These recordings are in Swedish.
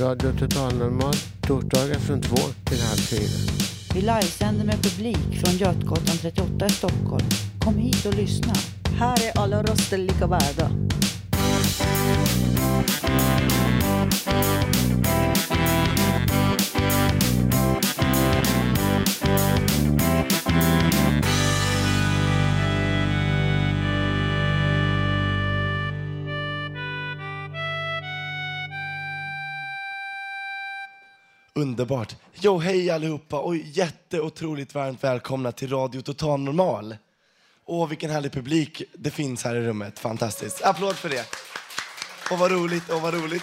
Radio Total Normal, torsdagar från två till halv fyra. Vi livesänder med publik från Götgatan 38 i Stockholm. Kom hit och lyssna. Här är alla röster lika värda. Underbart. Jo, hej allihopa och jätteotroligt varmt välkomna till Radio Total Normal. Åh, vilken härlig publik det finns här i rummet. Fantastiskt. Applåd för det. Och vad roligt, och vad roligt.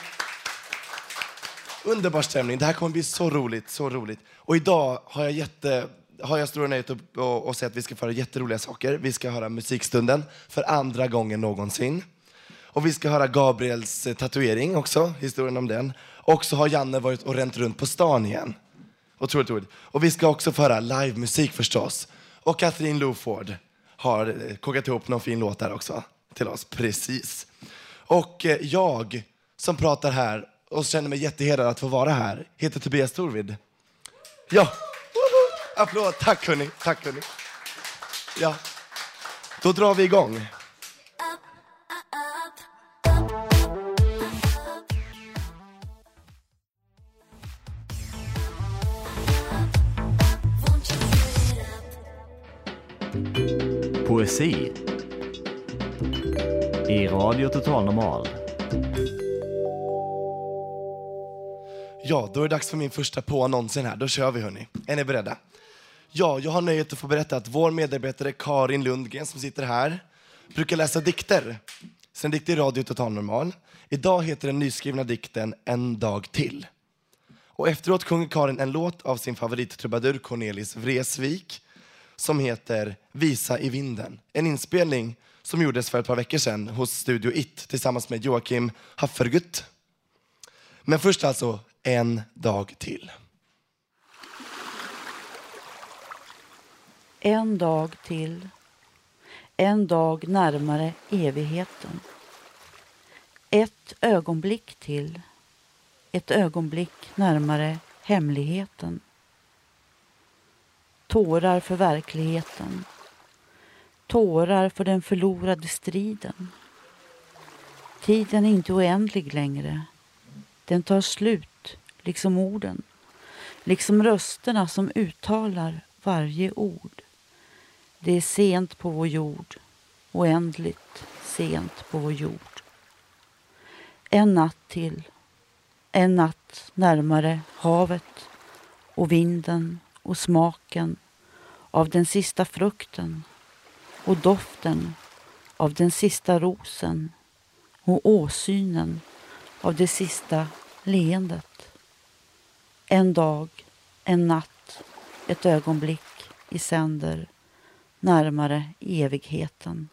Underbar stämning. Det här kommer bli så roligt, så roligt. Och idag har jag jätte har jag stora nöjet att och, och säga att vi ska föra jätteroliga saker. Vi ska höra musikstunden för andra gången någonsin. Och vi ska höra Gabriels eh, tatuering också, historien om den. Och så har Janne varit och ränt runt på stan igen. Otroligt roligt. Och vi ska också få höra livemusik förstås. Och Katrin Loford har eh, kokat ihop någon fin låt där också till oss. Precis. Och eh, jag som pratar här och känner mig jättehedrad att få vara här heter Tobias Torvid. Ja, applåd. Tack hörni. Tack hörni. Ja, då drar vi igång. Poesi i Radio Total Normal. Ja, då är det dags för min första på någonsin här. Då kör vi hörni. Är ni beredda? Ja, jag har nöjet att få berätta att vår medarbetare Karin Lundgren som sitter här brukar läsa dikter. Sen dikter i Radio Total Normal. Idag heter den nyskrivna dikten En dag till. Och efteråt sjunger Karin en låt av sin favorittrubadur Cornelis Vreeswijk som heter Visa i vinden. En inspelning som gjordes för ett par veckor sedan hos Studio It tillsammans med Joakim Haffergut. Men först alltså En dag till. En dag till. En dag närmare evigheten. Ett ögonblick till. Ett ögonblick närmare hemligheten. Tårar för verkligheten. Tårar för den förlorade striden. Tiden är inte oändlig längre. Den tar slut, liksom orden. Liksom rösterna som uttalar varje ord. Det är sent på vår jord. Oändligt sent på vår jord. En natt till. En natt närmare havet och vinden och smaken av den sista frukten och doften av den sista rosen och åsynen av det sista leendet. En dag, en natt, ett ögonblick i sänder närmare evigheten.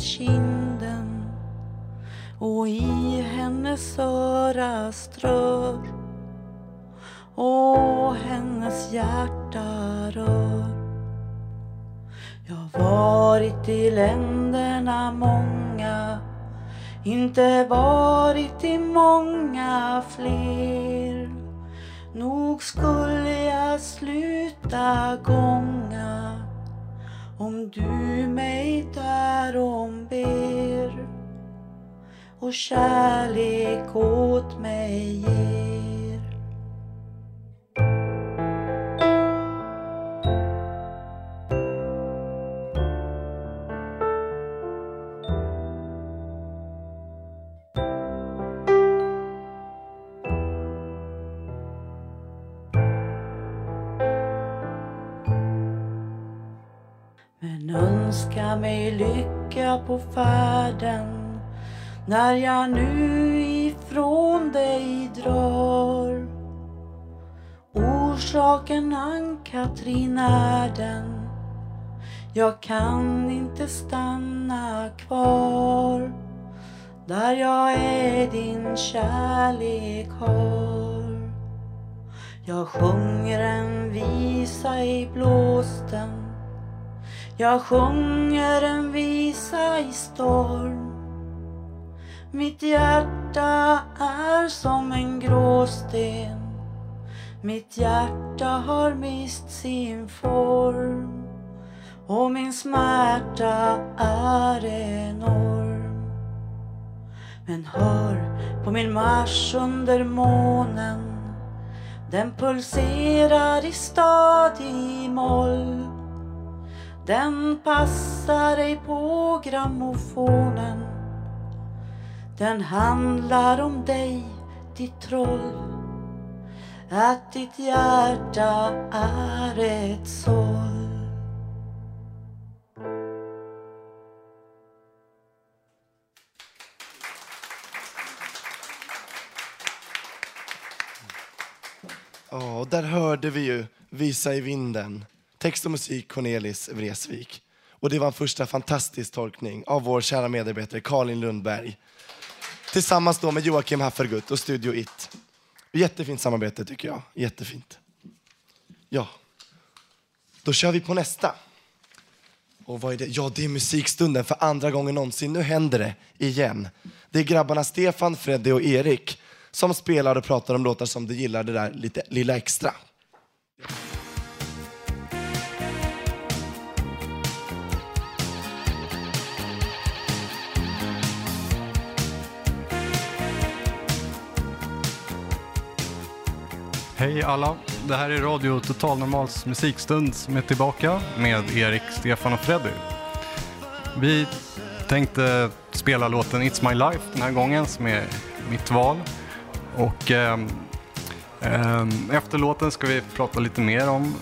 Kinden och i hennes öra strör och hennes hjärta rör. Jag varit i länderna många inte varit i många fler Nog skulle jag sluta gånga om du mig och kärlek åt mig ger. Men önska mig lycka på färden när jag nu ifrån dig drar. Orsaken Ann-Katrin är den jag kan inte stanna kvar där jag är din kärlek har. Jag sjunger en visa i blåsten jag sjunger en visa i storm mitt hjärta är som en gråsten. Mitt hjärta har mist sin form. Och min smärta är enorm. Men hör på min marsch under månen. Den pulserar i stadig moll. Den passar ej på grammofonen. Den handlar om dig, ditt troll Att ditt hjärta är ett såll Ja, och där hörde vi ju Visa i vinden. Text och musik Cornelis Vreeswijk. Och det var en första fantastisk tolkning av vår kära medarbetare Karin Lundberg. Tillsammans då med Joakim Haffergut och Studio It. Jättefint samarbete tycker jag. Jättefint. Ja, då kör vi på nästa. Och vad är det? Ja, det är musikstunden för andra gången någonsin. Nu händer det igen. Det är grabbarna Stefan, Freddy och Erik som spelar och pratar om låtar som de gillar det där lite lilla extra. Hej alla! Det här är Radio Total Normals musikstund som är tillbaka med Erik, Stefan och Freddy. Vi tänkte spela låten It's My Life den här gången som är mitt val. Och eh, eh, efter låten ska vi prata lite mer om,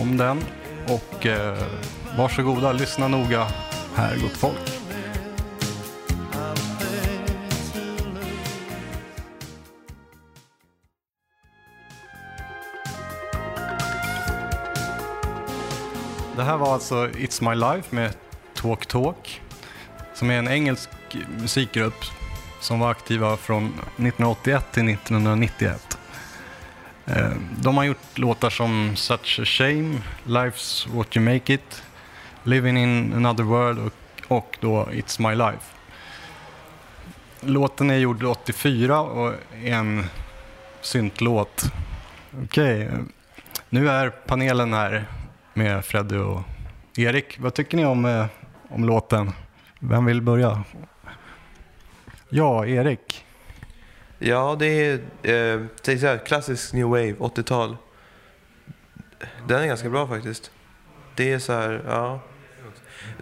om den. Och eh, varsågoda, lyssna noga här gott folk. Här var alltså It's My Life med Talk Talk som är en engelsk musikgrupp som var aktiva från 1981 till 1991. Eh, de har gjort låtar som Such a Shame, Life's What You Make It, Living in Another World och, och då It's My Life. Låten är gjord 84 och är en syntlåt. Okej, okay. nu är panelen här med Freddy och Erik. Vad tycker ni om, eh, om låten? Vem vill börja? Ja, Erik. Ja, det är, eh, det är så här, klassisk new wave, 80-tal. Den är ganska bra faktiskt. Det är så här, ja.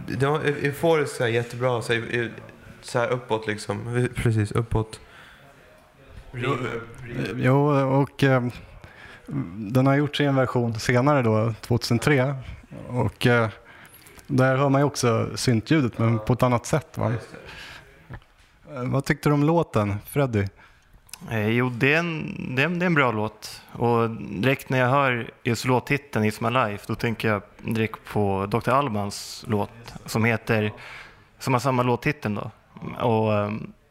Det var euforiskt så här, jättebra, så här, så här uppåt liksom. Precis, uppåt. Jo, och eh, den har gjorts i en version senare då, 2003. Och eh, där hör man ju också syntljudet, men på ett annat sätt. Va? Eh, Vad tyckte du om låten, Freddy? Eh, jo, det är, en, det, är en, det är en bra låt. Och direkt när jag hör just låttiteln It's My Life, då tänker jag direkt på Dr. Albans låt som heter, som har samma låttitel då. Och, eh,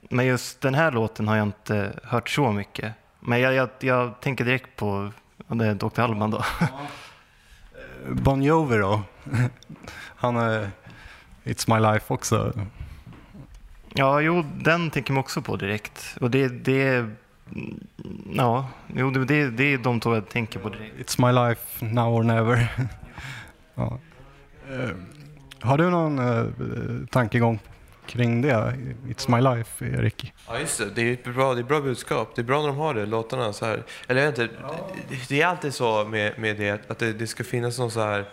men just den här låten har jag inte hört så mycket. Men jag, jag, jag tänker direkt på ja, det är Dr. Alban då. Bon Jovi då? Han är It's My Life också. Ja, jo, den tänker man också på direkt. Och det, det ja, jo, det, det, det är de två jag tänker på direkt. It's My Life Now or Never. ja. Eh, Har du någon eh, tankegång kring det? It's my life, Erik. Ja, just det. Det är, bra, det är bra budskap. Det är bra när de har det, låtarna. Så här. Eller inte, det, är alltid så med, med det, att det, det ska finnas någon så här,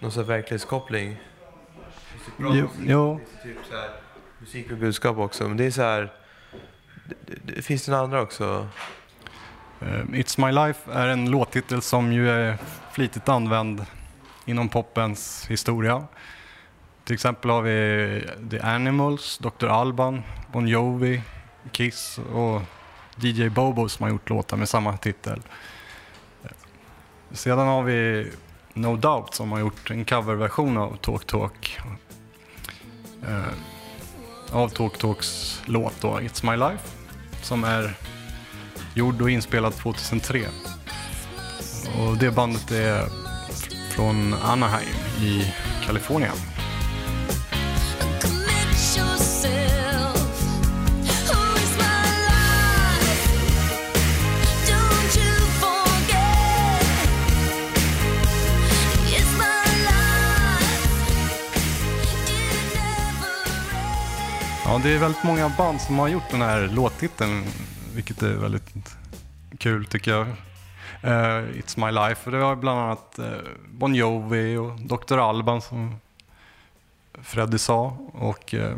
någon så här verklighetskoppling. Bra Jo, musik, jo. Typ så här, musik med budskap också. Men det är så här, det, det, finns det några andra också? Eh, It's My Life är en låttitel som ju är flitigt använd inom popens historia. Till exempel har vi The Animals, Dr. Alban, Bon Jovi, Kiss och DJ Bobo som har gjort låtar med samma titel. Sedan har vi No Doubt som har gjort en coverversion av Talk Talk. Eh, av Talk Talks låt då, It's My Life, som är gjord och inspelad 2003. Och det bandet är från Anaheim i Kalifornien. Ja, det är väldigt många band som har gjort den här låttiteln, vilket är väldigt kul tycker jag. Eh, It's My Life, och det var bland annat eh, Bon Jovi och Dr. Alban som Freddy sa och eh,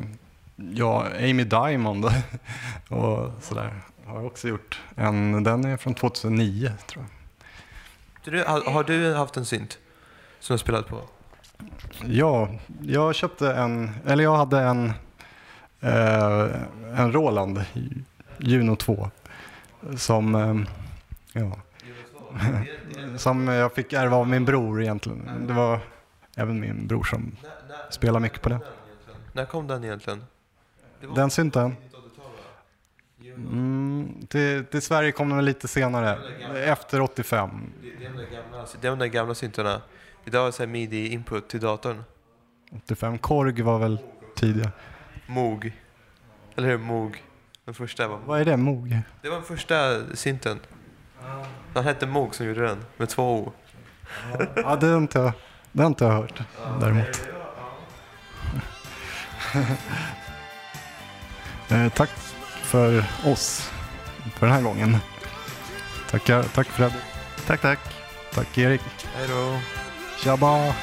ja, Amy Diamond och sådär har jag också gjort. En, den är från 2009 tror jag. Du, har, har du haft en synt som du spelat på? Ja, jag köpte en, eller jag hade en, eh, en Roland Juno 2 som, eh, ja, som jag fick ärva av min bror egentligen. Det var även min bror som spelade mycket på det. När kom den egentligen? Den synten? Mm, till, till Sverige kom den lite senare, efter 85. Det är de där gamla, det är de där gamla syntarna. Idag är det midi-input till datorn. 85. Korg var väl tidiga. Moog. Eller hur? Moog. Den första var Vad är det, Moog? Det var den första synten. Han hette Moog som gjorde den, med två O. Ja, det har inte jag, det har inte jag hört däremot. eh, tack för oss för den här gången. Tackar, tack Fred. Tack, tack. Tack Erik. Hej då. Tjaba.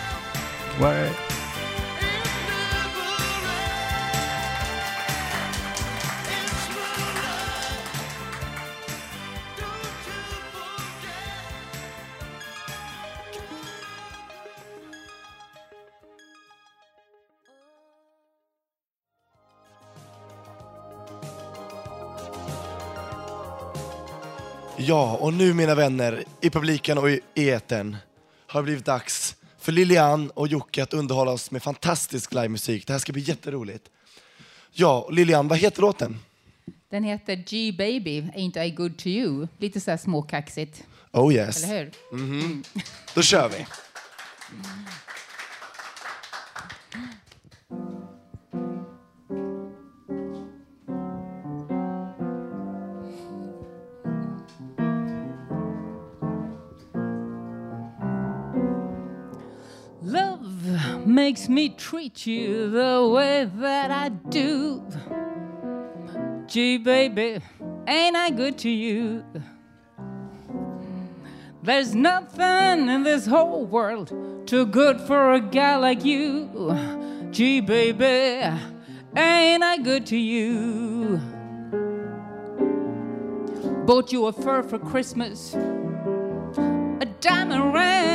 Way. Ja, och nu mina vänner, i publiken och i etern har det blivit dags för Lilian och Jocke att underhålla oss med fantastisk livemusik. Det här ska bli jätteroligt. Ja, Lilian, vad heter låten? Den heter G-Baby, Ain't I Good To You. Lite så här småkaxigt. Oh yes. Eller hur? Mhm. Då kör vi. Makes me treat you the way that I do. Gee, baby, ain't I good to you? There's nothing in this whole world too good for a guy like you. Gee, baby, ain't I good to you? Bought you a fur for Christmas, a diamond ring,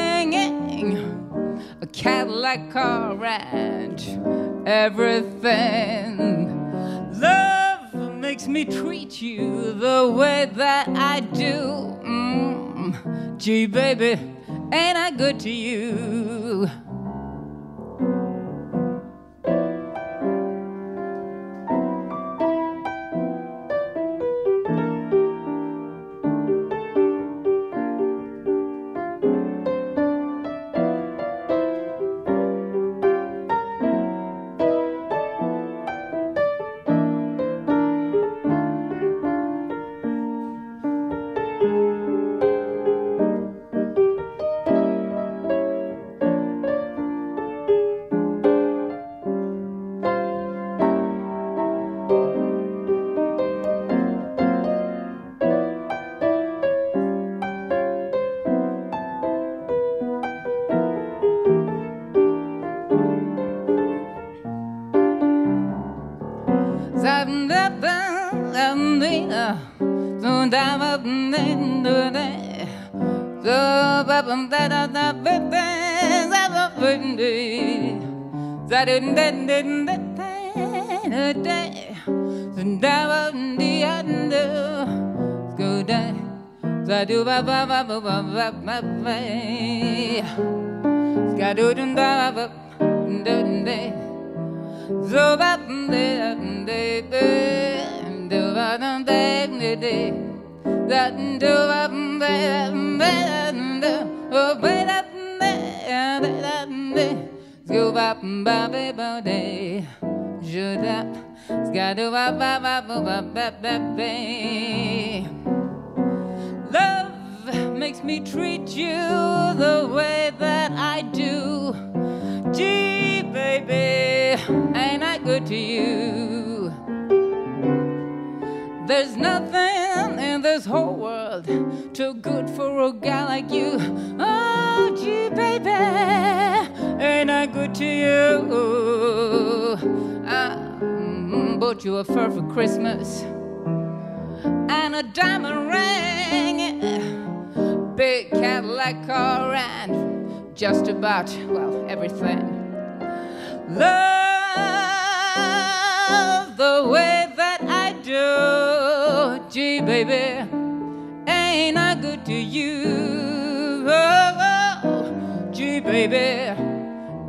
Cadillac car, ranch, everything. Love makes me treat you the way that I do. Mm. Gee, baby, ain't I good to you? go down. that they just about, well, everything. Love the way that I do, gee, baby, ain't I good to you? Oh, oh. gee, baby,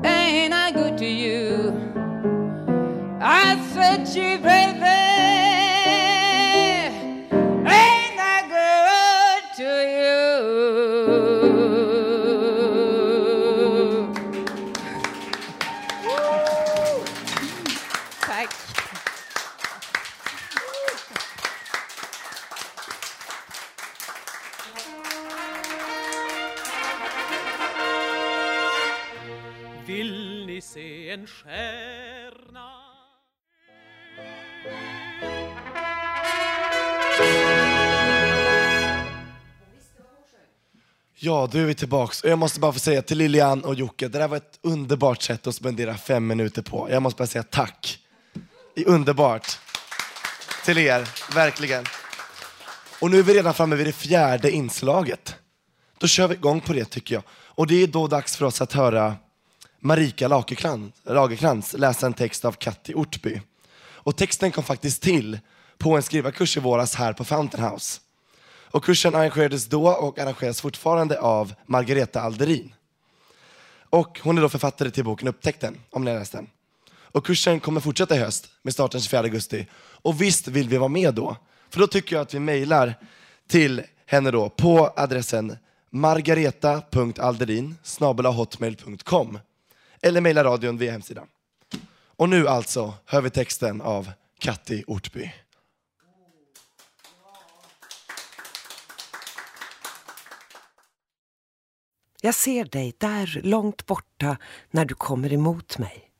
ain't I good to you? I said, gee, baby. Ja, då är vi tillbaks. Och jag måste bara få säga till Lilian och Jocke, det där var ett underbart sätt att spendera fem minuter på. Jag måste bara säga tack. Det är underbart. Till er, verkligen. Och nu är vi redan framme vid det fjärde inslaget. Då kör vi igång på det tycker jag. Och det är då dags för oss att höra Marika Lagerkrans, Lagerkrans läsa en text av Katti Ortby. Och texten kom faktiskt till på en skrivarkurs i våras här på Fountain House. Och kursen arrangerades då och arrangeras fortfarande av Margareta Alderin. Och hon är då författare till boken Upptäckten, om ni har läst den. Och kursen kommer fortsätta i höst med start den 24 augusti. Och visst vill vi vara med då. För då tycker jag att vi mejlar till henne då på adressen margareta.alderin hotmail.com eller mejla radion via hemsidan. Och nu alltså hör vi texten av Katti Ortby. Jag ser dig där långt borta när du kommer emot mig.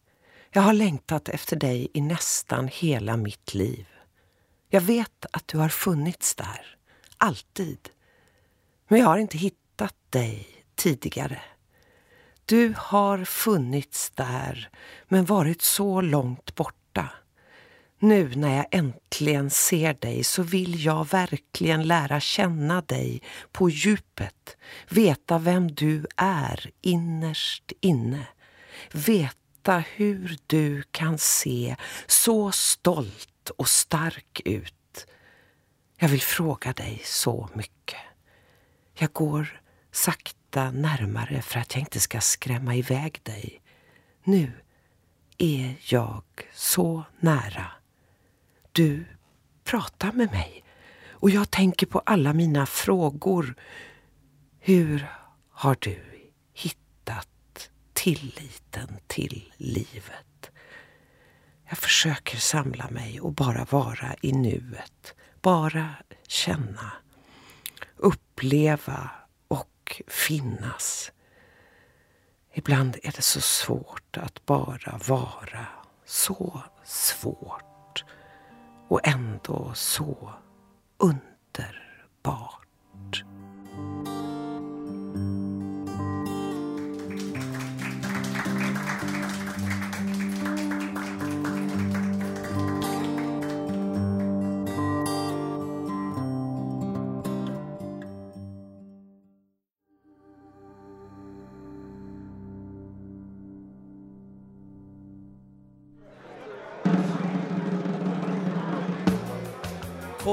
Jag har längtat efter dig i nästan hela mitt liv. Jag vet att du har funnits där, alltid. Men jag har inte hittat dig tidigare. Du har funnits där, men varit så långt borta. Nu när jag äntligen ser dig så vill jag verkligen lära känna dig på djupet. Veta vem du är innerst inne. Veta hur du kan se så stolt och stark ut. Jag vill fråga dig så mycket. Jag går sakta närmare för att jag inte ska skrämma iväg dig. Nu är jag så nära. Du pratar med mig och jag tänker på alla mina frågor. Hur har du hittat tilliten till livet? Jag försöker samla mig och bara vara i nuet. Bara känna, uppleva och finnas. Ibland är det så svårt att bara vara. Så svårt och ändå så underbart.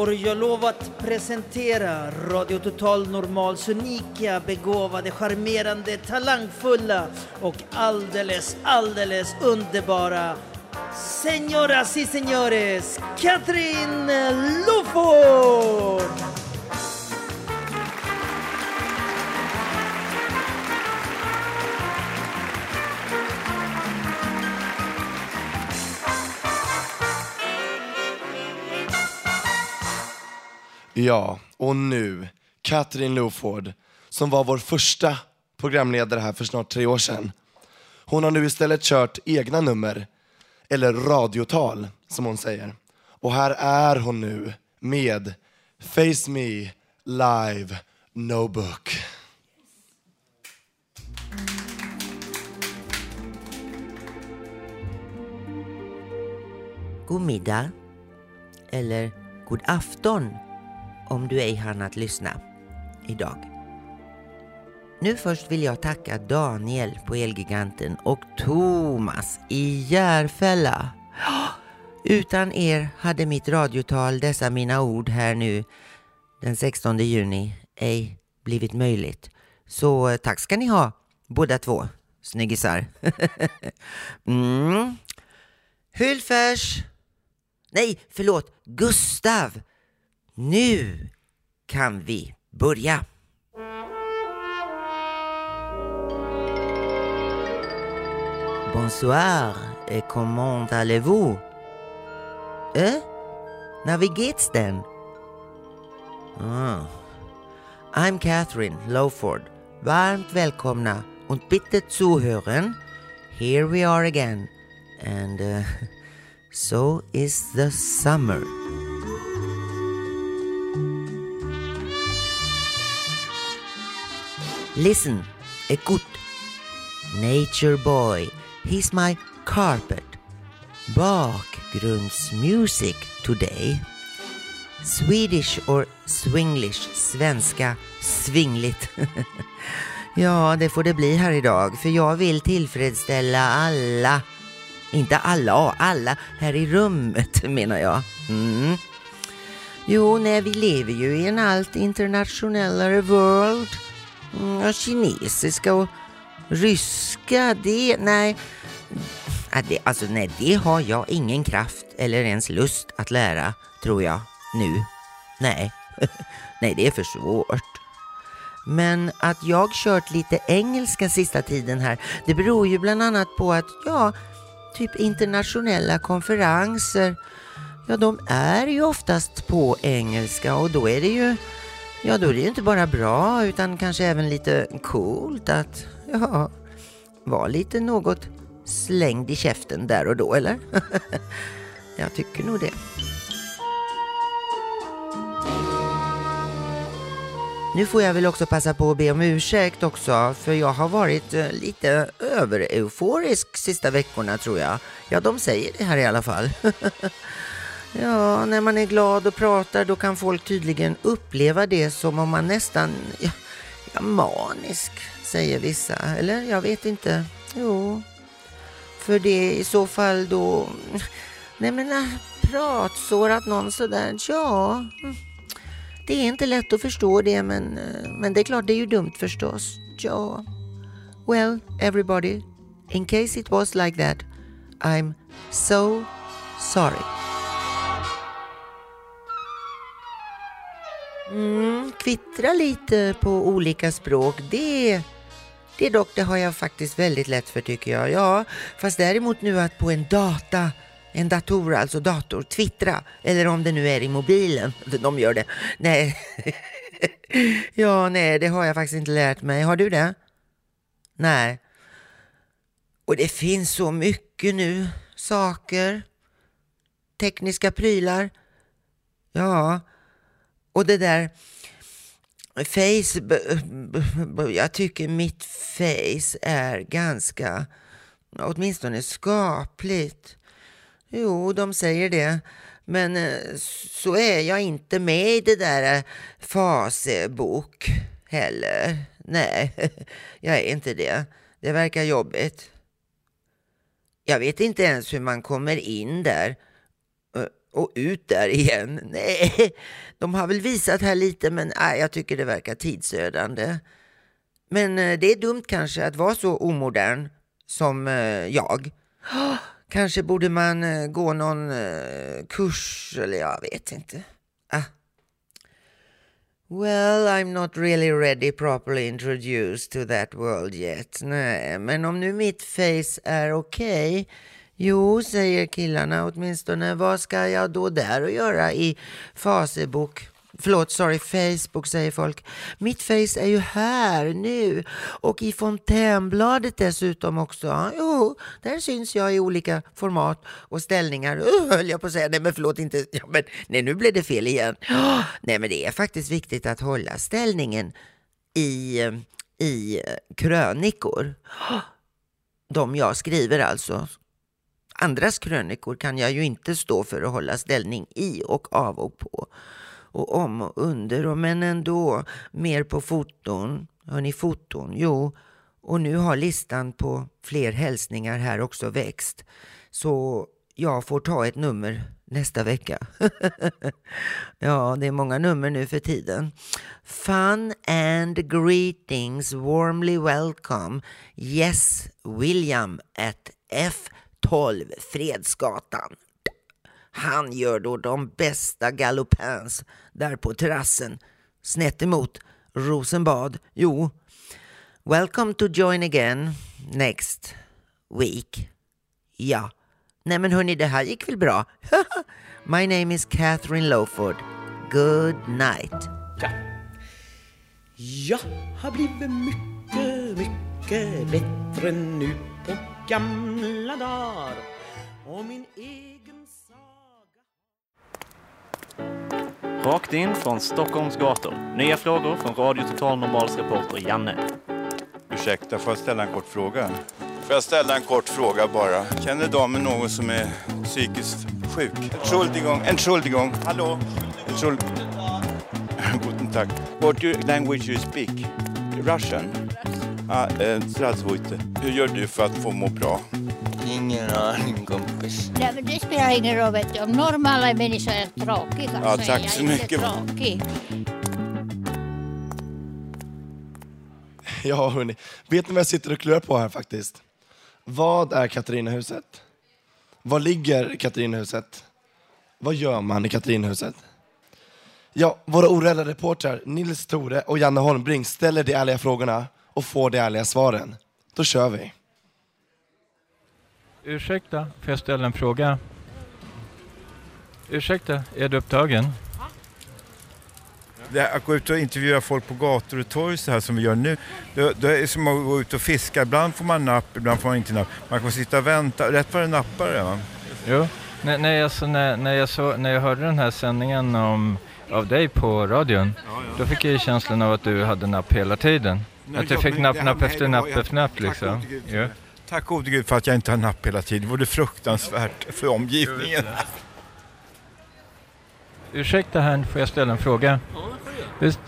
Får jag lov att presentera Radio Total Normals unika, begåvade, charmerande, talangfulla och alldeles, alldeles underbara Señoras y señores, Katrin Loford! Ja, och nu Katrin Loford, som var vår första programledare här för snart tre år sedan. Hon har nu istället kört egna nummer, eller radiotal som hon säger. Och här är hon nu med Face Me Live No Book. God middag. Eller god afton om du ej hann att lyssna idag. Nu först vill jag tacka Daniel på Elgiganten och Thomas i Järfälla. Utan er hade mitt radiotal, dessa mina ord här nu den 16 juni, ej blivit möjligt. Så eh, tack ska ni ha, båda två snyggisar. mm. Hylfers! Nej, förlåt, Gustav! Nu kan vi börja. Bonsoir et comment allez-vous? Eh? Na, wie? Ah. I'm Catherine Lowford. Varmt välkomna und bitte zuhören. Here we are again. And uh, so is the summer. Listen, écoute. Nature boy, he's my carpet. Bakgrundsmusic today. Swedish or swinglish, svenska, svingligt. ja, det får det bli här idag, för jag vill tillfredsställa alla. Inte alla, alla här i rummet menar jag. Mm. Jo, nej, vi lever ju i en allt internationellare world. Mm, ja, kinesiska och ryska, det, nej. Det, alltså nej, det har jag ingen kraft eller ens lust att lära, tror jag, nu. Nej, nej det är för svårt. Men att jag kört lite engelska sista tiden här, det beror ju bland annat på att, ja, typ internationella konferenser, ja de är ju oftast på engelska och då är det ju Ja, då är det ju inte bara bra utan kanske även lite coolt att ja, vara lite något slängd i käften där och då, eller? Jag tycker nog det. Nu får jag väl också passa på att be om ursäkt också, för jag har varit eh, lite övereuforisk sista veckorna tror jag. Ja, de säger det här i alla fall. Ja, när man är glad och pratar då kan folk tydligen uppleva det som om man nästan, ja, ja manisk, säger vissa. Eller jag vet inte. Jo, för det är i så fall då, nej men äh, pratsårat någon sådär, ja. Det är inte lätt att förstå det men, äh, men det är klart det är ju dumt förstås. Ja. Well, everybody, in case it was like that, I'm so sorry. Twittra lite på olika språk, det, det dock, det har jag faktiskt väldigt lätt för tycker jag. Ja, fast däremot nu att på en data, en dator, alltså dator, twittra, eller om det nu är i mobilen, de gör det. Nej, ja, nej, det har jag faktiskt inte lärt mig. Har du det? Nej. Och det finns så mycket nu, saker, tekniska prylar. Ja, och det där face, jag tycker mitt face är ganska, åtminstone skapligt. Jo, de säger det. Men eh, så är jag inte med i det där eh, fasebok heller. Nej, jag är inte det. Det verkar jobbigt. Jag vet inte ens hur man kommer in där och ut där igen. Nej, de har väl visat här lite men nej, jag tycker det verkar tidsödande. Men äh, det är dumt kanske att vara så omodern som äh, jag. Kanske borde man gå någon kurs eller jag vet inte. Ah. Well, I'm not really ready properly introduced to that world yet. Nej, men om nu mitt face är okej. Okay, jo, säger killarna åtminstone. Vad ska jag då där och göra i Facebook? Förlåt, sorry, Facebook säger folk. Mitt face är ju här nu och i Fontänbladet dessutom också. Jo, där syns jag i olika format och ställningar. Uh, höll jag på att säga. Nej, men förlåt inte. Ja, men, nej, nu blev det fel igen. Oh, nej, men det är faktiskt viktigt att hålla ställningen i, i krönikor. De jag skriver alltså. Andras krönikor kan jag ju inte stå för att hålla ställning i och av och på och om och under. Och men ändå mer på foton. Hör ni foton? Jo, och nu har listan på fler hälsningar här också växt. Så jag får ta ett nummer nästa vecka. ja, det är många nummer nu för tiden. Fun and greetings, warmly welcome. Yes, William at 12 Fredsgatan. Han gör då de bästa galopins där på terrassen snett emot Rosenbad. Jo, welcome to join again next week. Ja, nej men hörni, det här gick väl bra? My name is Catherine Lowford. Good night. Ja. Jag har blivit mycket, mycket bättre nu gamla dagar och min egen Rakt in från Stockholms gator. Nya frågor från Radio Total Normals reporter Janne. Ursäkta, får jag ställa en kort fråga? Får jag ställa en kort fråga bara? Känner damen någon som är psykiskt sjuk? Entschuldigung, Entschuldigung, hallå? Entschuld... Guten Tag. What language you speak? Russian? Ah, eh, Zdravstvujte. Hur gör du för att få må bra? Ingen aning kompis. Nej, men det spelar ingen roll vet du. Om normala människor är tråkiga Ja, så är jag så inte mycket. tråkig. Ja, hörni. Vet ni vad jag sitter och klurar på här faktiskt? Vad är Katarinahuset? Var ligger Katarinahuset? Vad gör man i Katarinahuset? Ja, våra orädda reportrar Nils Tore och Janne Holmbring ställer de ärliga frågorna och får de ärliga svaren. Då kör vi. Ursäkta, får jag ställa en fråga? Ursäkta, är du upptagen? Det att gå ut och intervjua folk på gator och torg så här som vi gör nu. Det, det är som att gå ut och fiska. Ibland får man napp, ibland får man inte napp. Man får sitta och vänta. Rätt vad det nappar det va? Jo. När, när, jag, så, när, när, jag så, när jag hörde den här sändningen om, av dig på radion, då fick jag ju känslan av att du hade napp hela tiden. Att jag- fick napp, napp efter napp efter napp tack liksom. Tack gode Gud för att jag inte har napp hela tiden. Det vore fruktansvärt för omgivningen. Ursäkta här, får jag ställa en fråga? Visst,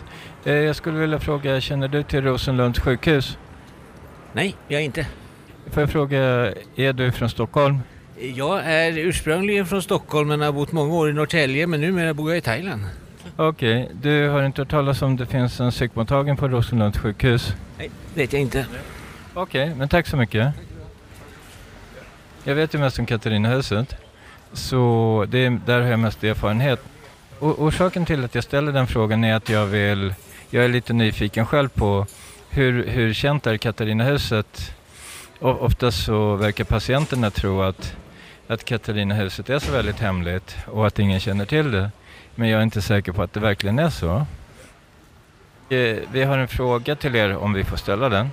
eh, jag skulle vilja fråga, känner du till Rosenlunds sjukhus? Nej, jag inte. Får jag fråga, är du från Stockholm? Jag är ursprungligen från Stockholm men har bott många år i Norrtälje men numera bor jag i Thailand. Okej, du har inte hört talas om det finns en psykmottagning på Rosenlunds sjukhus? Nej, vet jag inte. Okej, men tack så mycket. Jag vet ju mest om Katarinahuset, så det är, där har jag mest erfarenhet. Och, orsaken till att jag ställer den frågan är att jag vill, jag är lite nyfiken själv på hur, hur känt är Katarinahuset? Oftast så verkar patienterna tro att, att Katarinahuset är så väldigt hemligt och att ingen känner till det. Men jag är inte säker på att det verkligen är så. Eh, Vi har en fråga till er om vi får ställa den.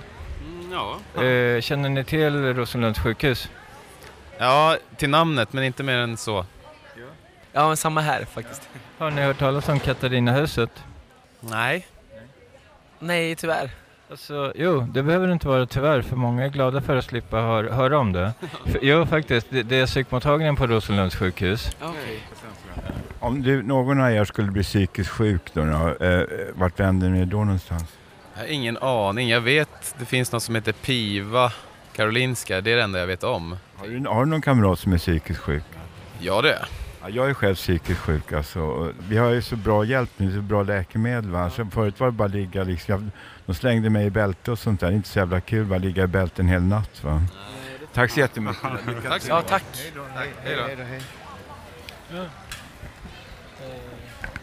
Ja. Eh, Känner ni till Rosenlunds sjukhus? ja, till namnet men inte mer än så. Ja, men samma här faktiskt. Har ni hört talas om Katarinahuset? Nej. Nej, tyvärr. Alltså, jo, det behöver inte vara tyvärr, för många är glada för att slippa hör, höra om det. Jo, faktiskt, det, det är psykmottagningen på Rosenlunds sjukhus. Okej. Om du, någon av er skulle bli psykiskt sjuk då, då eh, vart vänder ni då någonstans? Jag har ingen aning. Jag vet det finns något som heter PIVA Karolinska. Det är det enda jag vet om. Har du, har du någon kamrat som är psykiskt sjuk? Ja det är Ja, Ja, jag är själv psykiskt sjuk alltså. Vi har ju så bra hjälp nu, så bra läkemedel. Va? Så förut var det bara ligga liksom, jag, de slängde mig i bälte och sånt där. Det är inte så jävla kul att ligga i bälte en hel natt. Va? Tack så jättemycket. Tack Ja, tack. Hej då.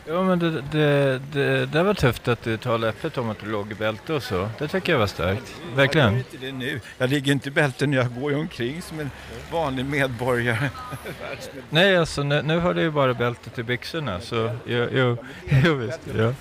Ja men det, det, det, det var tufft att du talade öppet om att du låg i bälte och så. Det tycker jag var starkt. Verkligen. Jag gör inte det nu. Jag ligger inte i bälte nu. Jag går ju omkring som en vanlig medborgare. Nej alltså nu, nu har du ju bara bältet i byxorna så jo, jo, jo visst. Ja.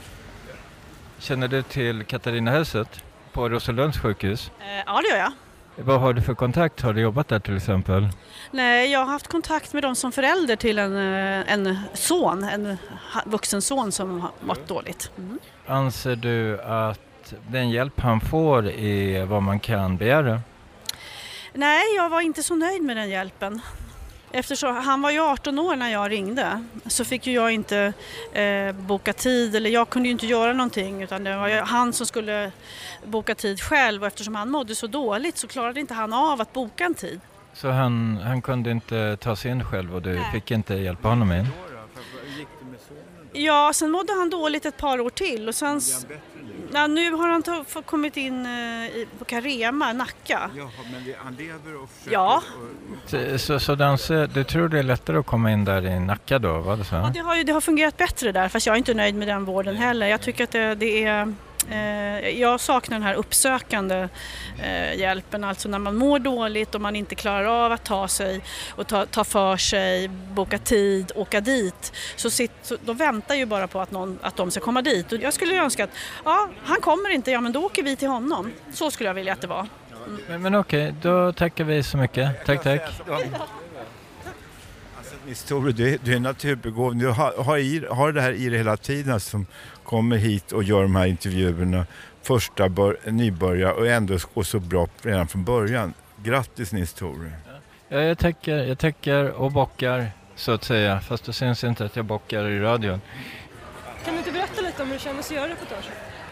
Känner du till Katarinahuset på Rosenlunds sjukhus? Eh, Ja, det gör jag. Vad har du för kontakt? Har du jobbat där till exempel? Nej, jag har haft kontakt med dem som förälder till en, eh, en son, en vuxen son som har mått dåligt. Mm. Anser du att den hjälp han får är vad man kan begära? Nej, jag var inte så nöjd med den hjälpen. Eftersom han var ju 18 år när jag ringde så fick ju jag inte eh, boka tid eller jag kunde ju inte göra någonting utan det var ju han som skulle boka tid själv och eftersom han mådde så dåligt så klarade inte han av att boka en tid. Så han, han kunde inte ta sig in själv och du fick inte hjälpa honom in? Ja, sen mådde han dåligt ett par år till och sen... Ja, nu har han ta- kommit in eh, i, på Carema, Nacka. Jaha, men han lever och Ja. Så, så, så Danse, du tror det är lättare att komma in där i Nacka då? Var det så? Ja, det, har ju, det har fungerat bättre där fast jag är inte nöjd med den vården heller. Jag tycker att det, det är... Eh, jag saknar den här uppsökande eh, hjälpen, alltså när man mår dåligt och man inte klarar av att ta sig och ta, ta för sig, boka tid, åka dit. Så, sitt, så de väntar ju bara på att, någon, att de ska komma dit. Och jag skulle ju önska att, ja, han kommer inte, ja men då åker vi till honom. Så skulle jag vilja att det var. Men, men okej, då tackar vi så mycket. Tack, tack. Nils Tore, du, är- du är naturbegåvning. Du har, har, i, har det här i dig hela tiden som kommer hit och gör de här intervjuerna. Första bör, nybörjare och ändå går så bra redan från början. Grattis Nils Tore. Ja, jag tackar, jag tackar och bockar så att säga, fast det syns inte att jag bockar i radion. Kan du inte berätta lite om hur det kändes att göra reportaget?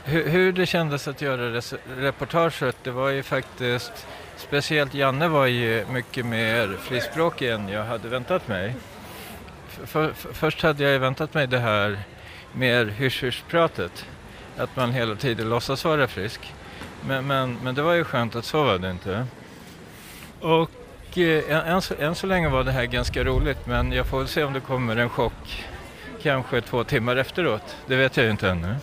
Hur, hur det kändes att göra res- reportaget, det var ju faktiskt Speciellt Janne var ju mycket mer frispråkig än jag hade väntat mig. För, för, först hade jag ju väntat mig det här mer hysch-hysch-pratet. Att man hela tiden låtsas vara frisk. Men, men, men det var ju skönt att så var det inte. Och eh, än, än, så, än så länge var det här ganska roligt men jag får väl se om det kommer en chock kanske två timmar efteråt. Det vet jag ju inte ännu.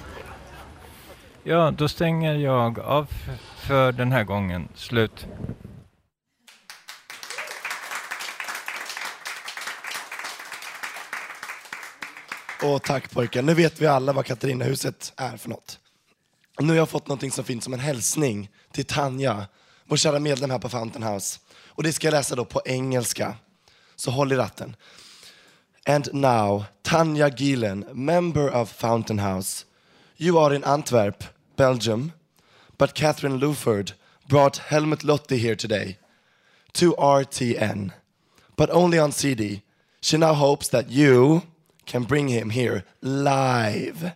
Ja, då stänger jag av för den här gången. Slut. Och tack pojkar. Nu vet vi alla vad Katarinahuset är för något. Nu har jag fått något så fint som en hälsning till Tanja, vår kära medlem här på Fountain House. Och det ska jag läsa då på engelska. Så håll i ratten. And now, Tanja Gielen, member of Fountain House. You are in Antwerp, Belgium, but Catherine Luford brought Helmut Lotti here today to RTN, but only on CD. She now hopes that you can bring him here live.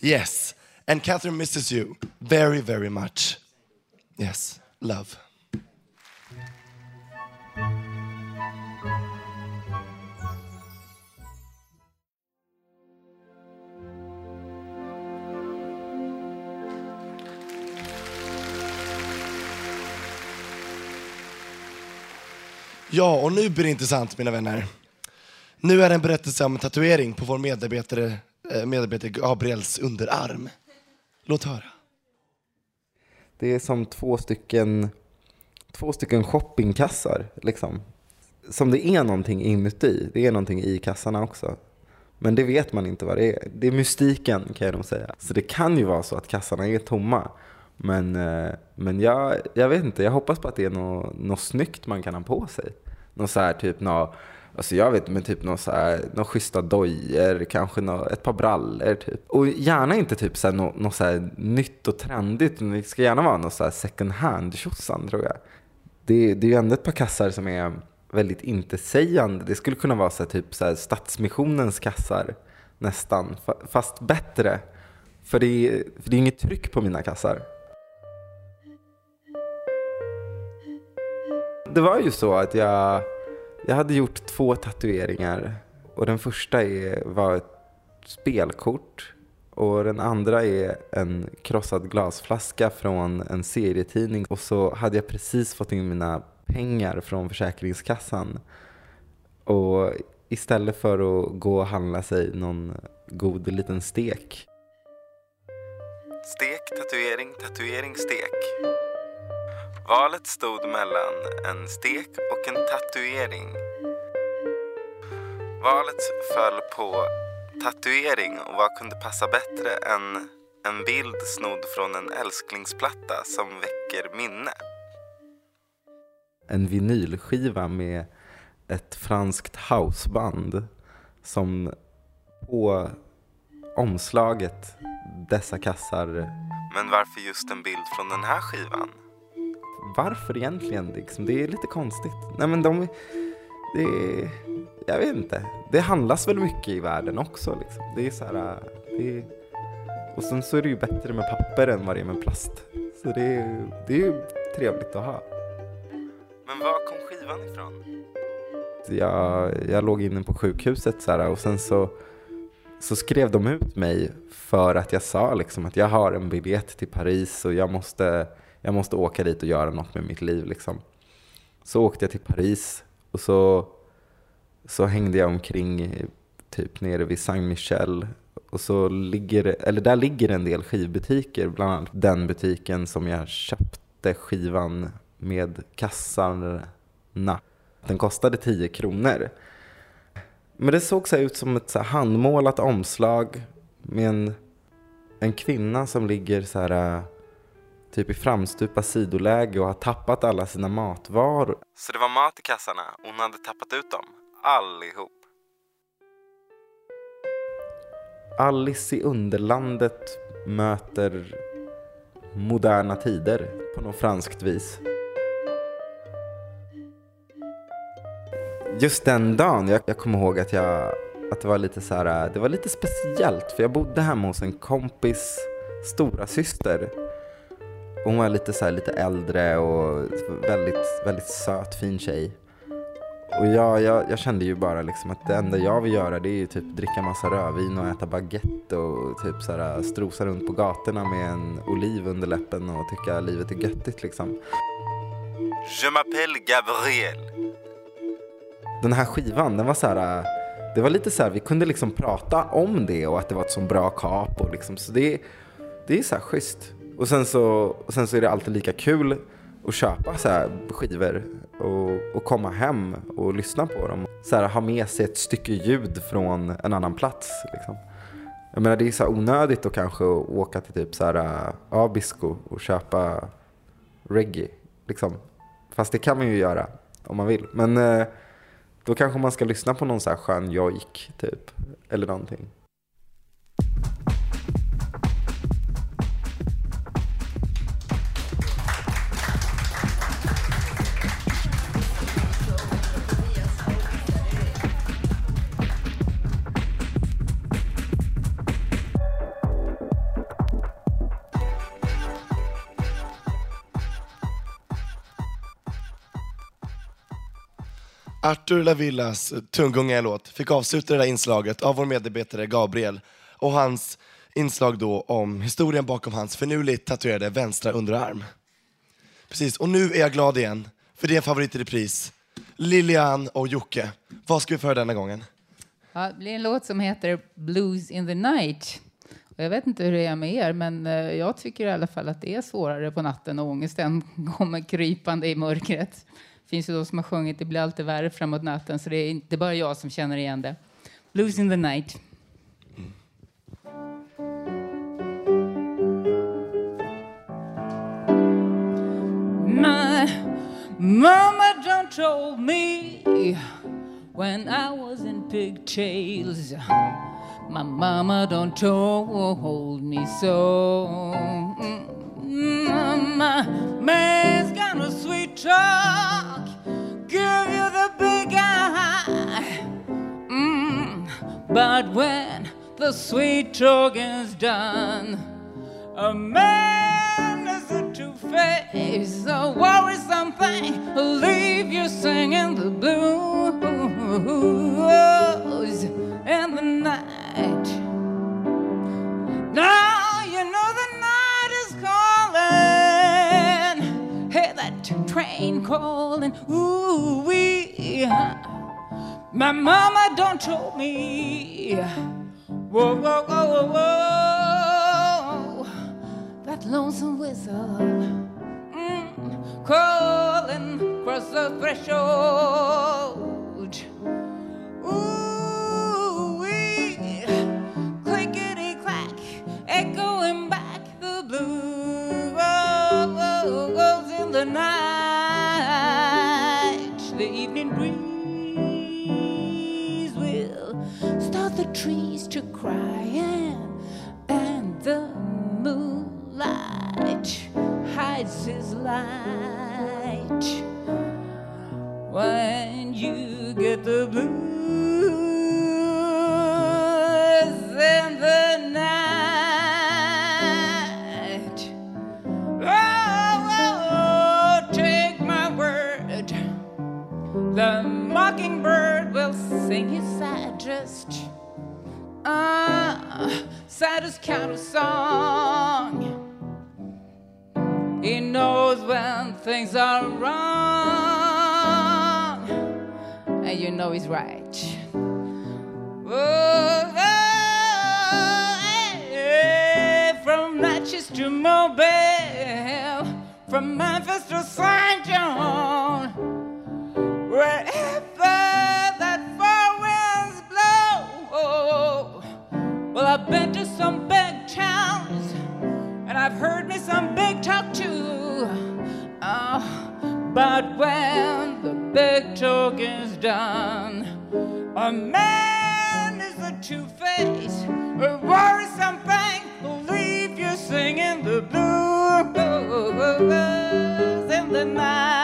Yes, and Catherine misses you very, very much. Yes, love. Ja, och nu blir det intressant mina vänner. Nu är det en berättelse om en tatuering på vår medarbetare, eh, medarbetare Gabriels underarm. Låt höra. Det är som två stycken, två stycken shoppingkassar. Liksom. Som det är någonting inuti. Det är någonting i kassarna också. Men det vet man inte vad det är. Det är mystiken kan jag nog säga. Så det kan ju vara så att kassarna är tomma. Men, eh, men jag, jag vet inte, jag hoppas på att det är något, något snyggt man kan ha på sig. Något så här typ något alltså jag vet men typ någon så här, någon schyssta dojor, kanske nå, ett par brallor typ. Och gärna inte typ så här, något, något så här nytt och trendigt, det ska gärna vara något så här second hand tjosan tror jag. Det, det är ju ändå ett par kassar som är väldigt intetsägande. Det skulle kunna vara så här, typ så här, Stadsmissionens kassar nästan, fast bättre. För det, är, för det är inget tryck på mina kassar. Det var ju så att jag, jag hade gjort två tatueringar Och den första är, var ett spelkort och den andra är en krossad glasflaska från en serietidning. Och så hade jag precis fått in mina pengar från Försäkringskassan. Och istället för att gå och handla sig någon god liten stek. Stek, tatuering, tatuering, stek. Valet stod mellan en stek och en tatuering. Valet föll på tatuering och vad kunde passa bättre än en bild snodd från en älsklingsplatta som väcker minne. En vinylskiva med ett franskt houseband som på omslaget dessa kassar. Men varför just en bild från den här skivan? Varför egentligen? Liksom, det är lite konstigt. Nej men de, det är, jag vet inte. Det handlas väl mycket i världen också. Liksom. Det är så här, det är, och sen så är det ju bättre med papper än vad det är med plast. Så det är, det är ju trevligt att ha. Men var kom skivan ifrån? Jag, jag låg inne på sjukhuset så här, och sen så, så skrev de ut mig för att jag sa liksom att jag har en biljett till Paris och jag måste, jag måste åka dit och göra något med mitt liv. Liksom. Så åkte jag till Paris och så, så hängde jag omkring typ nere vid Saint Michel. Och så ligger, eller där ligger en del skivbutiker, bland annat den butiken som jag köpte skivan med kassarna. Den kostade 10 kronor. Men det såg så ut som ett så handmålat omslag med en, en kvinna som ligger så här typ i framstupa sidoläge och har tappat alla sina matvaror. Så det var mat i kassarna. Hon hade tappat ut dem. Allihop. Alice i Underlandet möter moderna tider på något franskt vis. Just den dagen, jag, jag kommer ihåg att, jag, att det var lite så här, det var lite speciellt för jag bodde hemma hos en kompis stora syster. Hon var lite så här, lite äldre och väldigt, väldigt söt, fin tjej. Och jag, jag, jag, kände ju bara liksom att det enda jag vill göra det är ju typ dricka massa rödvin och äta baguette och typ så här, strosa runt på gatorna med en oliv under läppen och tycka livet är göttigt liksom. Je m'appelle Gabriel. Den här skivan, den var så här, det var lite så här, vi kunde liksom prata om det och att det var ett så bra kap och liksom, så det, det är så här schysst. Och sen så, och sen så är det alltid lika kul att köpa så här skivor och, och komma hem och lyssna på dem. Så här, ha med sig ett stycke ljud från en annan plats. Liksom. Jag menar det är så onödigt att kanske åka till typ så här uh, Abisko och köpa reggae. Liksom. Fast det kan man ju göra om man vill. Men uh, då kanske man ska lyssna på någon så här skön jojk typ. Eller någonting. Artur Lavillas tunggunga låt fick avsluta det där inslaget av vår medarbetare Gabriel och hans inslag då om historien bakom hans finurligt tatuerade vänstra underarm. Precis, och nu är jag glad igen, för det är en favorit i repris. Lilian och Jocke, vad ska vi få höra denna gången? Ja, det blir en låt som heter Blues in the night. Och jag vet inte hur det är med er, men eh, jag tycker i alla fall att det är svårare på natten och ångesten kommer krypande i mörkret. Det finns ju de som har sjungit Det blir alltid värre framåt natten, så det är inte bara jag som känner igen det. Blues in the night. My mama done told me when I was in pigtails. My mama don't told me so. Mama, man's gonna sweet talk, give you the big eye. Mm, but when the sweet talk is done, a man is a two-faced, a worrisome thing. Leave you singing the blues in the night. Night. train calling, ooh wee. My mama don't tell me. Whoa, whoa, whoa, whoa, whoa. That lonesome whistle mm, calling across the threshold. Ooh wee, clickety clack, echoing back the blue. Oh, oh the night. The evening breeze will start the trees to cry, and you know he's right. Oh, eh, from Natchez to Mobile, from Memphis to St. John, wherever that far winds blow. Well, I've been to some big towns, and I've heard me some big talk too. Oh, but the big talk is done, a man is a two-face, a worrisome thing will leave you singing the blues in the night.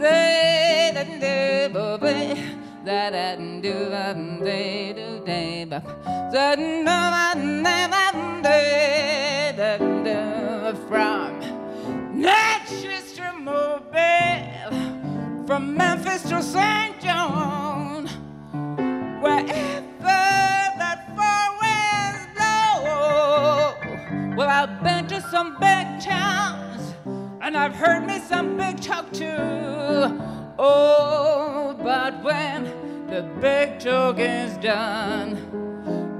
Say da do bo be da da do day do day ba da ba na ba day da do from Natchez to Mobile from Memphis to St. John wherever that far winds blow well, I've been to some big towns and I've heard me some big talk too. Oh, but when the big talk is done,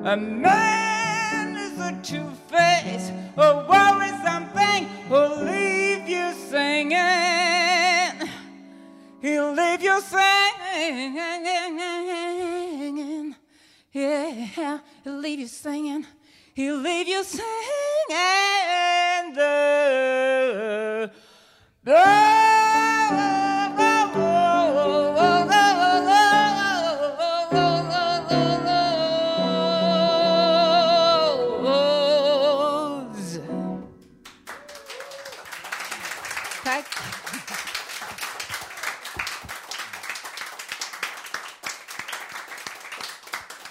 a man is a two-face, a worrisome thing who'll leave you singing. He'll leave you singing. Yeah, he'll leave you singing. He'll leave you singing the, the Tack.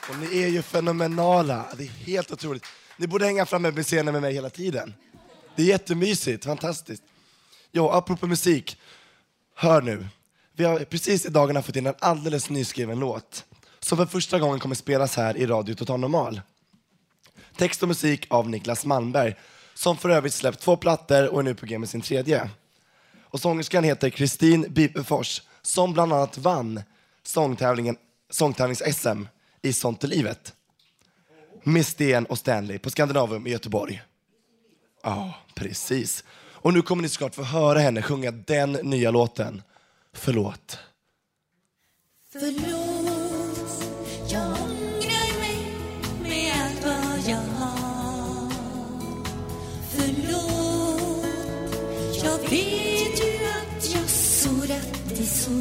Och ni är ju fenomenala. Det är helt otroligt. Ni borde hänga framme vid scenen med mig hela tiden. Det är jättemysigt, fantastiskt. Ja, apropå musik. Hör nu. Vi har precis i dagarna fått in en alldeles nyskriven låt som för första gången kommer spelas här i Radio Total Normal. Text och musik av Niklas Malmberg som för övrigt släppt två plattor och är nu på G med sin tredje. Och sångerskan heter Kristin Bibefors som bland annat vann sångtävlingen, sångtävlings-SM i Sånt är livet. Med Sten och Stanley på Skandinavium i Göteborg. Ja, precis. Och nu kommer ni såklart få höra henne sjunga den nya låten. Förlåt. Förlåt, jag ångrar mig med allt vad jag har. Förlåt, jag vet inte så.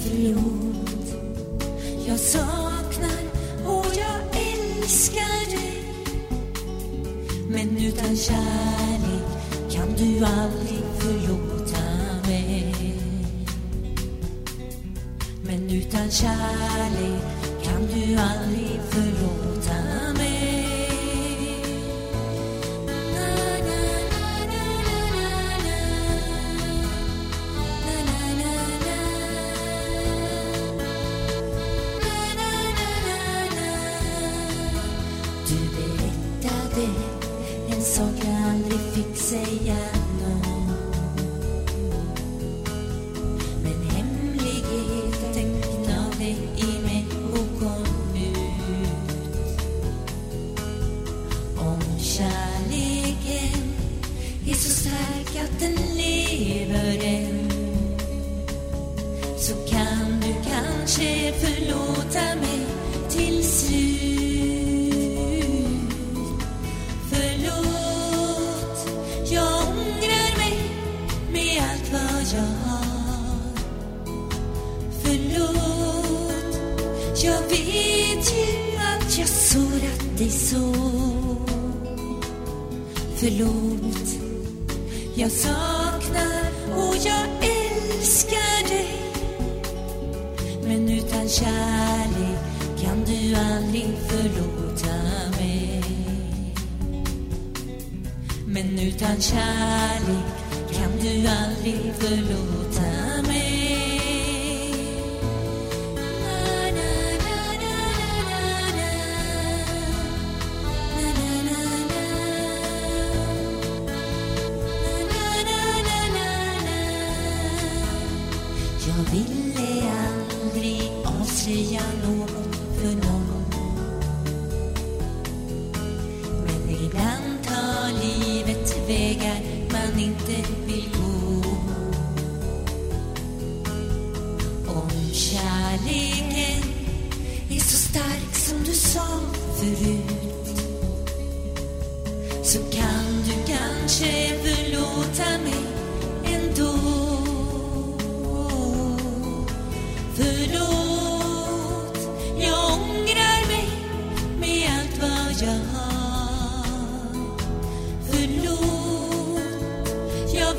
Förlåt, jag saknar och jag älskar dig. Men utan kärlek kan du aldrig förlåta mig. Men utan kärlek kan du aldrig förlåta mig. Aldrig fick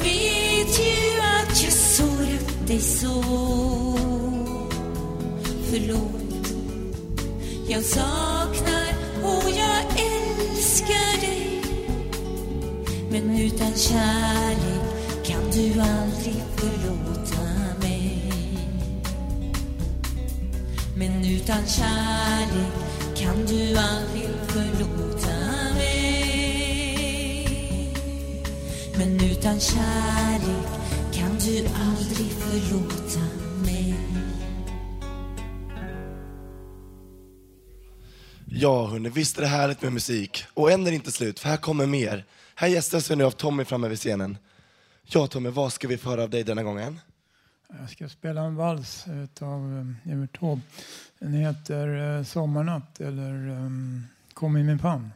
vet ju att jag sårat dig så. Förlåt, jag saknar och jag älskar dig. Men utan kärlek kan du aldrig förlåta mig. Men utan kärlek kan du aldrig förlåta utan kärlek kan du aldrig förlåta mig. Ja, hörni, visst är det härligt med musik. Och än är det inte slut, för här kommer mer. Här gästas vi nu av Tommy framme vid scenen. Ja, Tommy, vad ska vi få höra av dig denna gången? Jag ska spela en vals av Evert Taube. Den heter eh, Sommarnatt eller um, Kom i min famn.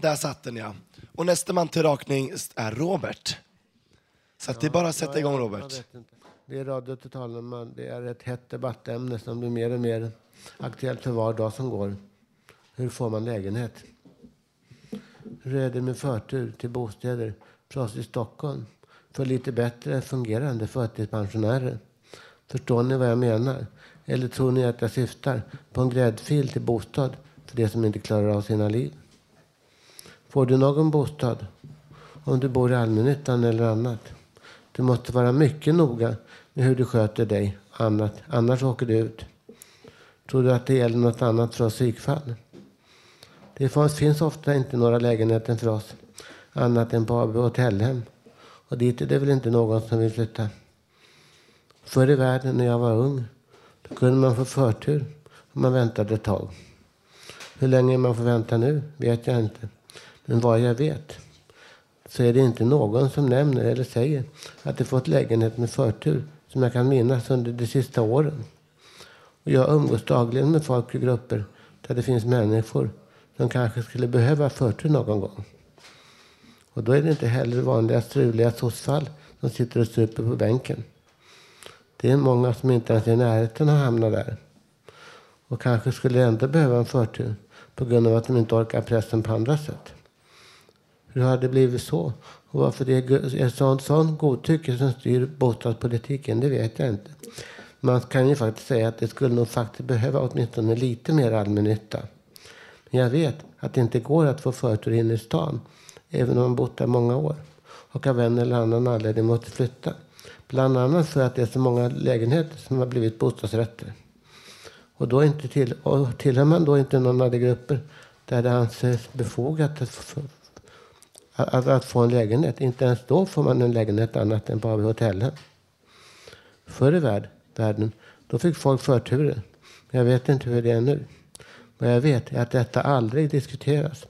Där satt den ja. Och nästa man till rakning är Robert. Så att det är bara att sätta igång Robert. Det är Radio Total Normal. Det är ett hett debattämne som blir mer och mer aktuellt för var dag som går. Hur får man lägenhet? Hur är det med förtur till bostäder för oss i Stockholm? För lite bättre fungerande förtidspensionärer? Förstår ni vad jag menar? Eller tror ni att jag syftar på en gräddfil till bostad för de som inte klarar av sina liv? Får du någon bostad? Om du bor i allmännyttan eller annat? Du måste vara mycket noga med hur du sköter dig. Annat, annars åker du ut. Tror du att det gäller något annat för oss psykfall? Det finns ofta inte några lägenheter för oss annat än på AB Hotellhem. Och dit är det väl inte någon som vill flytta. Förr i världen när jag var ung då kunde man få förtur om man väntade ett tag. Hur länge man får vänta nu vet jag inte. Men vad jag vet så är det inte någon som nämner eller säger att de fått lägenhet med förtur som jag kan minnas under de sista åren. Och jag umgås dagligen med folk i grupper där det finns människor som kanske skulle behöva förtur någon gång. Och då är det inte heller vanliga struliga sossfall som sitter och super på bänken. Det är många som inte ens är i närheten har hamnat där. Och kanske skulle ändå behöva en förtur på grund av att de inte orkar pressen på andra sätt. Hur har det blivit så? Och varför det är ett sånt, sånt godtycke som styr bostadspolitiken, det vet jag inte. Man kan ju faktiskt säga att det skulle nog faktiskt behöva åtminstone lite mer allmännytta. Men jag vet att det inte går att få förtur in i stan, även om man bott där många år och av en eller annan anledning måste flytta. Bland annat för att det är så många lägenheter som har blivit bostadsrätter. Och, då inte till, och tillhör man då inte någon av de grupper där det anses befogat att få, att, att få en lägenhet. Inte ens då får man en lägenhet annat än bara vid hotellen. Förr i värld, världen, då fick folk förturer. Jag vet inte hur det är nu. Vad jag vet är att detta aldrig diskuteras.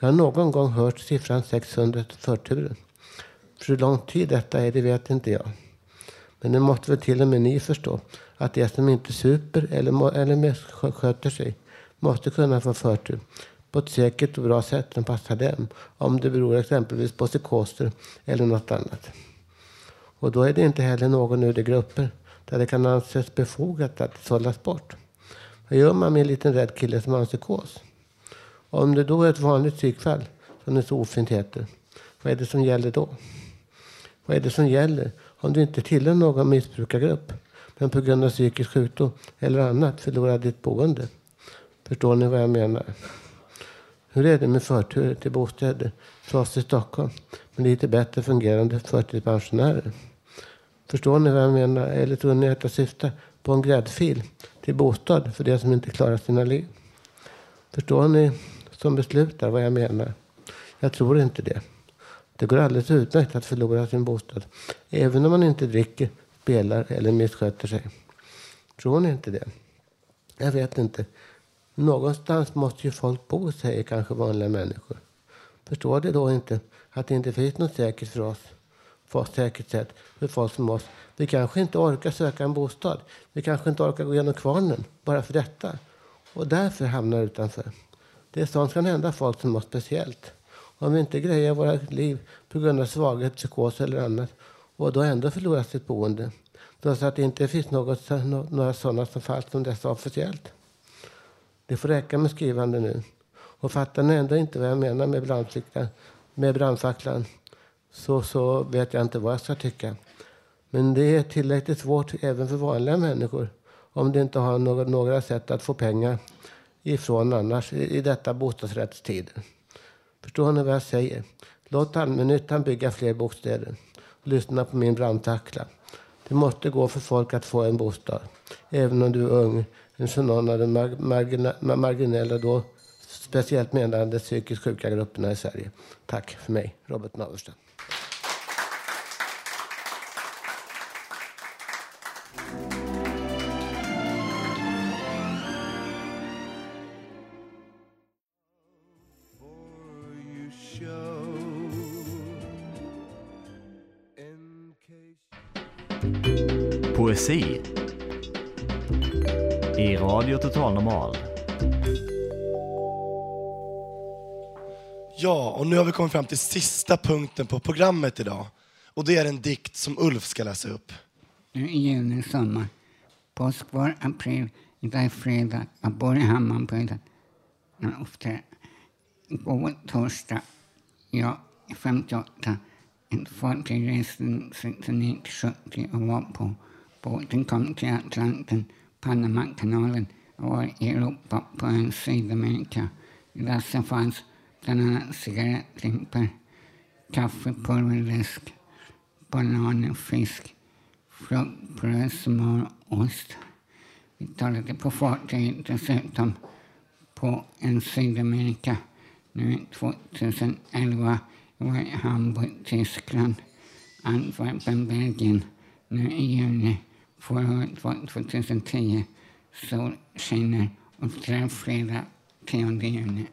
Jag har någon gång hört siffran 600 förturer. För hur lång tid detta är, det vet inte jag. Men det måste väl till och med ni förstå. Att de som inte super eller, eller sköter sig måste kunna få förtur på ett säkert och bra sätt som passar dem. Om det beror exempelvis på psykoser eller något annat. Och då är det inte heller någon ur de grupper där det kan anses befogat att sållas bort. Vad gör man med en liten rädd kille som har en psykos? Om det då är ett vanligt psykfall, som det så ofint heter, vad är det som gäller då? Vad är det som gäller om du inte tillhör någon missbrukargrupp men på grund av psykisk sjukdom eller annat förlorar ditt boende? Förstår ni vad jag menar? Hur är det med förtur till bostäder för oss i Stockholm med lite bättre fungerande förtidspensionärer? Förstår ni vad jag menar? Eller tror ni att jag syftar på en gräddfil till bostad för de som inte klarar sina liv? Förstår ni som beslutar vad jag menar? Jag tror inte det. Det går alldeles utmärkt att förlora sin bostad. Även om man inte dricker, spelar eller missköter sig. Tror ni inte det? Jag vet inte. Någonstans måste ju folk bo, säger kanske vanliga människor. Förstår de då inte att det inte finns något säkert för oss? För oss säkert sätt för folk som oss. Vi kanske inte orkar söka en bostad. Vi kanske inte orkar gå igenom kvarnen bara för detta. Och därför hamnar utanför. Det är sånt som kan hända folk som oss speciellt. Om vi inte grejer våra liv på grund av svaghet, psykos eller annat och då ändå förlorar sitt boende. Då så att det inte finns något, några sådana som fall som dessa officiellt. Det får räcka med skrivande nu. Och fattar ni ändå inte vad jag menar med brandfacklan, med brandfacklan så, så vet jag inte vad jag ska tycka. Men det är tillräckligt svårt även för vanliga människor om de inte har några, några sätt att få pengar ifrån annars i, i detta bostadsrättstider. Förstår ni vad jag säger? Låt allmännyttan bygga fler bostäder. Lyssna på min brandtackla. Det måste gå för folk att få en bostad. Även om du är ung. Än någon av de mar- margina- marginella då speciellt menande psykiskt sjuka grupperna i Sverige. Tack för mig, Robert Naversten. Total Normal. Ja, och nu har vi kommit fram till sista punkten på programmet idag. Och det är en dikt som Ulf ska läsa upp. Nu är juni sommar. Påsk var april. Idag är fredag. Jag bor i Hammarbyhöjden. Men ofta går torsdag. Jag är 58. Ett fartyg reste 69-70 och var på båten kom till Atlanten, Panamakanalen och var i Europa på en Sydamerika. I dessa fanns bland annat cigarettlimpor, kaffepulverläsk, bananer, fisk, frukt, bröd, smör, ost. Vi talade på fartyget dessutom på en Sydamerika. Nu är 2011. Jag var i Hamburg, Tyskland, Antwerpen, Belgien. Nu i juni. Förra året var 2010. Så, skiner och det är 10 juni.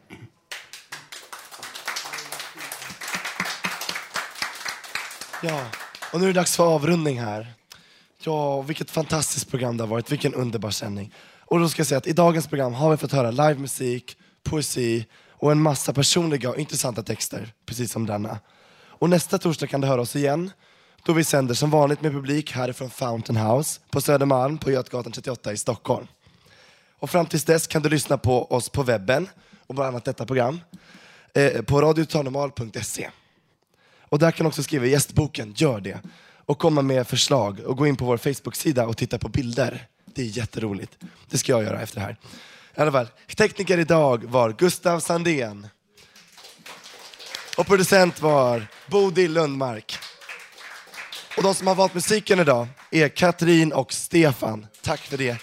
Ja, och nu är det dags för avrundning här. Ja, vilket fantastiskt program det har varit. Vilken underbar sändning. Och då ska jag säga att i dagens program har vi fått höra livemusik, poesi och en massa personliga och intressanta texter, precis som denna. Och nästa torsdag kan du höra oss igen, då vi sänder som vanligt med publik härifrån Fountain House på Södermalm på Götgatan 38 i Stockholm. Och fram tills dess kan du lyssna på oss på webben och bland annat detta program eh, på radiototalnormal.se. Och där kan du också skriva i gästboken, gör det. Och komma med förslag och gå in på vår Facebook-sida och titta på bilder. Det är jätteroligt. Det ska jag göra efter det här. I alla fall, tekniker idag var Gustav Sandén. Och producent var Bodil Lundmark. Och de som har valt musiken idag är Katrin och Stefan. Tack för det.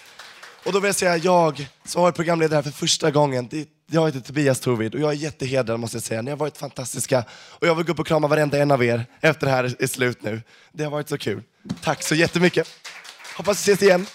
Och då vill jag säga jag som har varit programledare här för första gången. Det- Jag heter Tobias Torvid och jag är jättehedrad måste jag säga. Ni har varit fantastiska och jag vill gå upp och krama varenda en av er efter det här är slut nu. Det har varit så kul. Tack så jättemycket. Hoppas vi ses igen.